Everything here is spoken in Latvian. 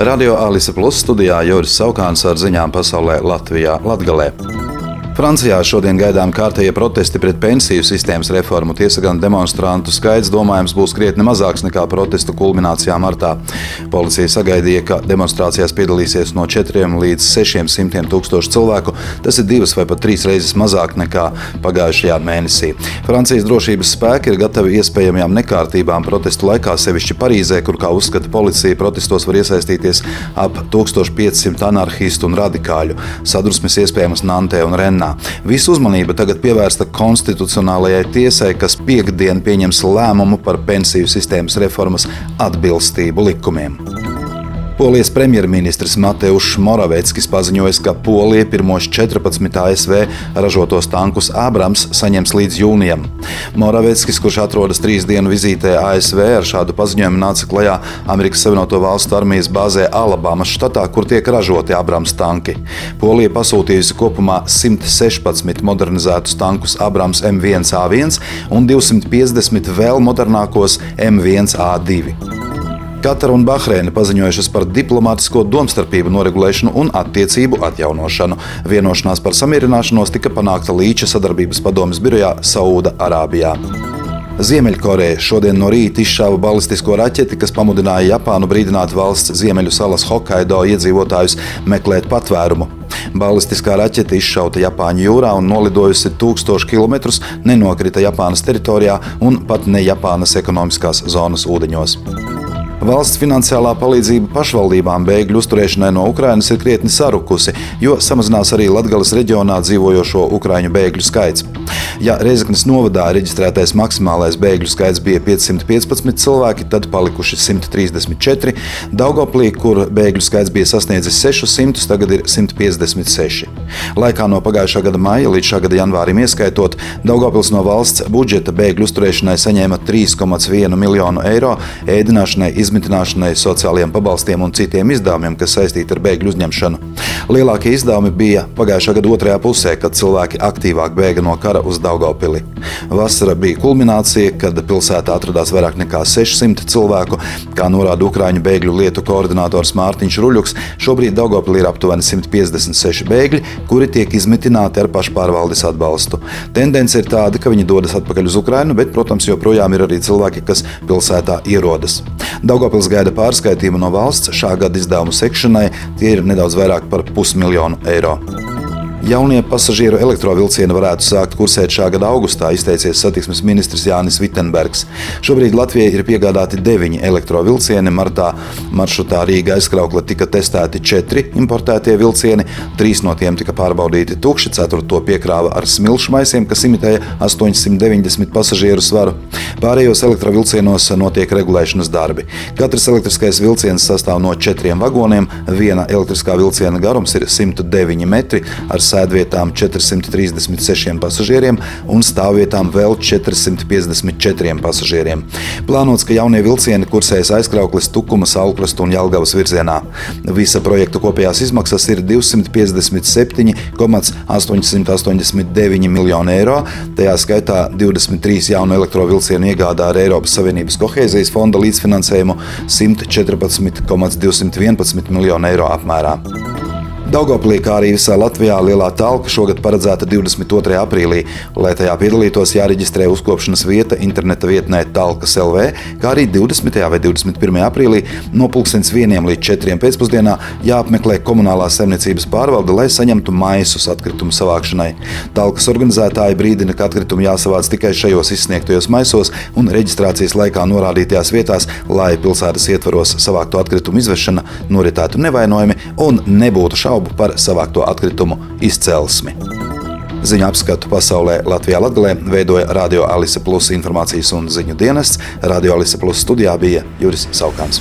Radio Alise Plus studijā Juris Saukāns ar ziņām pasaulē Latvijā Latgalē. Francijā šodien gaidām kārtējie protesti pret pensiju sistēmas reformu. Tiesa gan demonstrantu skaits domājams būs krietni mazāks nekā protestu kulminācijā martā. Policija sagaidīja, ka demonstrācijās piedalīsies no 4 līdz 600 tūkstoši cilvēku. Tas ir divas vai pat trīs reizes mazāk nekā pagājušajā mēnesī. Francijas drošības spēki ir gatavi iespējamajām nekārtībām protestu laikā, sevišķi Parīzē, kur, kā uzskata policija, protestos var iesaistīties ap 1500 anarchistu un radikāļu. Sadusmes iespējamas Nantē un Rennā. Visu uzmanība tagad pievērsta konstitucionālajai tiesai, kas piekdien pieņems lēmumu par pensiju sistēmas reformas atbilstību likumiem. Polijas premjerministrs Mateušs Moraveckis paziņoja, ka Polija pirmos 14 ASV ražotos tankus Abrams saņems līdz jūnijam. Moraveckis, kurš atrodas trīs dienu vizītē ASV, ar šādu paziņojumu nāca klajā Amerikas Savienoto Valstu armijas bāzē Alabamas štatā, kur tiek ražoti Abrams tanki. Polija pasūtījusi kopumā 116 modernizētus tankus Abrams M1A1 un 250 vēl modernākos M1A2. Katara un Bahreina paziņojušas par diplomātisko domstarpību noregulēšanu un attiecību atjaunošanu. Vienošanās par samierināšanos tika panākta Līča sadarbības padomes birojā Saūda Arābijā. Ziemeļkoreja šodien no rīta izšāva balistisko raķeti, kas pamudināja Japānu brīdināt valsts ziemeļu salas Hokkaido iedzīvotājus meklēt patvērumu. Balistiskā raķete izšauta Japāņu jūrā un nolidojusi tūkstošu kilometrus, nenokrita Japānas teritorijā un pat ne Japānas ekonomiskās zonas ūdeņos. Valsts finansiālā palīdzība pašvaldībām bēgļu uzturēšanai no Ukrainas ir krietni sarukusi, jo samazinās arī Latvijas reģionā dzīvojošo ukraiņu bēgļu skaits. Ja Reizeknas novadā reģistrētais maksimālais bēgļu skaits bija 515 cilvēki, tad palikuši 134. Daugoplī, kur bēgļu skaits bija sasniedzis 600, tagad ir 156. Laikā no pagājušā gada maija līdz šā gada janvārim ieskaitot, Daugopils no valsts budžeta bēgļu uzturēšanai saņēma 3,1 miljonu eiro, ēdināšanai, izmitināšanai, sociālajiem pabalstiem un citiem izdevumiem, kas saistīti ar bēgļu uzņemšanu. Lielākie izdevumi bija pagājušā gada otrajā pusē, kad cilvēki aktīvāk bēga no kara uz Daugopili. Vasara bija kulminācija, kad pilsētā atradās vairāk nekā 600 cilvēku. Kā norāda Ukrāņu bēgļu lietu koordinators Mārtiņš Ruļuks, šobrīd Daugopilī ir aptuveni 156 bēgļi, kuri tiek izmitināti ar pašpārvaldes atbalstu. Tendence ir tāda, ka viņi dodas atpakaļ uz Ukrajinu, bet, protams, joprojām ir arī cilvēki, kas pilsētā ierodas. Daugopils gaida pārskaitījumu no valsts šā gada izdevumu sekšanai, tie ir nedaudz vairāk par pusmiljonu eiro. Jaunie pasažieru elektrovilcieni varētu sākt kursēt šā gada augustā, izteicies satiksmes ministrs Jānis Vitsenbergs. Šobrīd Latvijai ir piegādāti deviņi elektrovilcieni. Martā maršrutā Rīga aizkraukla tika testēti četri importētie vilcieni, trīs no tiem tika pārbaudīti tukši, ceturto piekrāva ar smilšu maisiem, kas imitēja 890 pasažieru svaru. Pārējos elektrovilcienos notiek regulēšanas darbi. Katrs elektriskais vilciens sastāv no četriem vagoniem, viena elektriskā vilciena garums ir 109 metri ar sēdvietām 436 pasažieriem un stāvvietām vēl 454 pasažieriem. Plānots, ka jaunie vilcieni kursēs aizkrauklis Tukuma, Saulkrastu un Jelgavas virzienā. Visa projekta kopējās izmaksas ir 257,889 miljoni eiro, tajā skaitā 23 jaunu elektrovilcienu iegādā ar Eiropas Savienības kohēzijas fonda līdzfinansējumu 114,211 miljonu eiro apmērā. Daugoplī, kā arī visā Latvijā, lielā talka šogad paredzēta 22. aprīlī. Lai tajā piedalītos, jāreģistrē uzkopšanas vieta interneta vietnē Talkas LV, kā arī 20. vai 21. aprīlī no 1 līdz 4 pēcpusdienā jāapmeklē komunālās saimniecības pārvalde, lai saņemtu maisus atkritumu savākšanai. Talkas organizētāji brīdina, ka atkritumi jāsavāc tikai šajos izsniegtajos maisos un reģistrācijas laikā norādītajās vietās, lai pilsētas ietvaros savākto atkritumu izvešana noritētu nevainojami un nebūtu šaubu šaubu par savākto atkritumu izcelsmi. Ziņu apskatu pasaulē Latvijā Latvijā veidoja Radio Alise Plus informācijas un ziņu dienests. Radio Alise Plus studijā bija Juris Saukāns.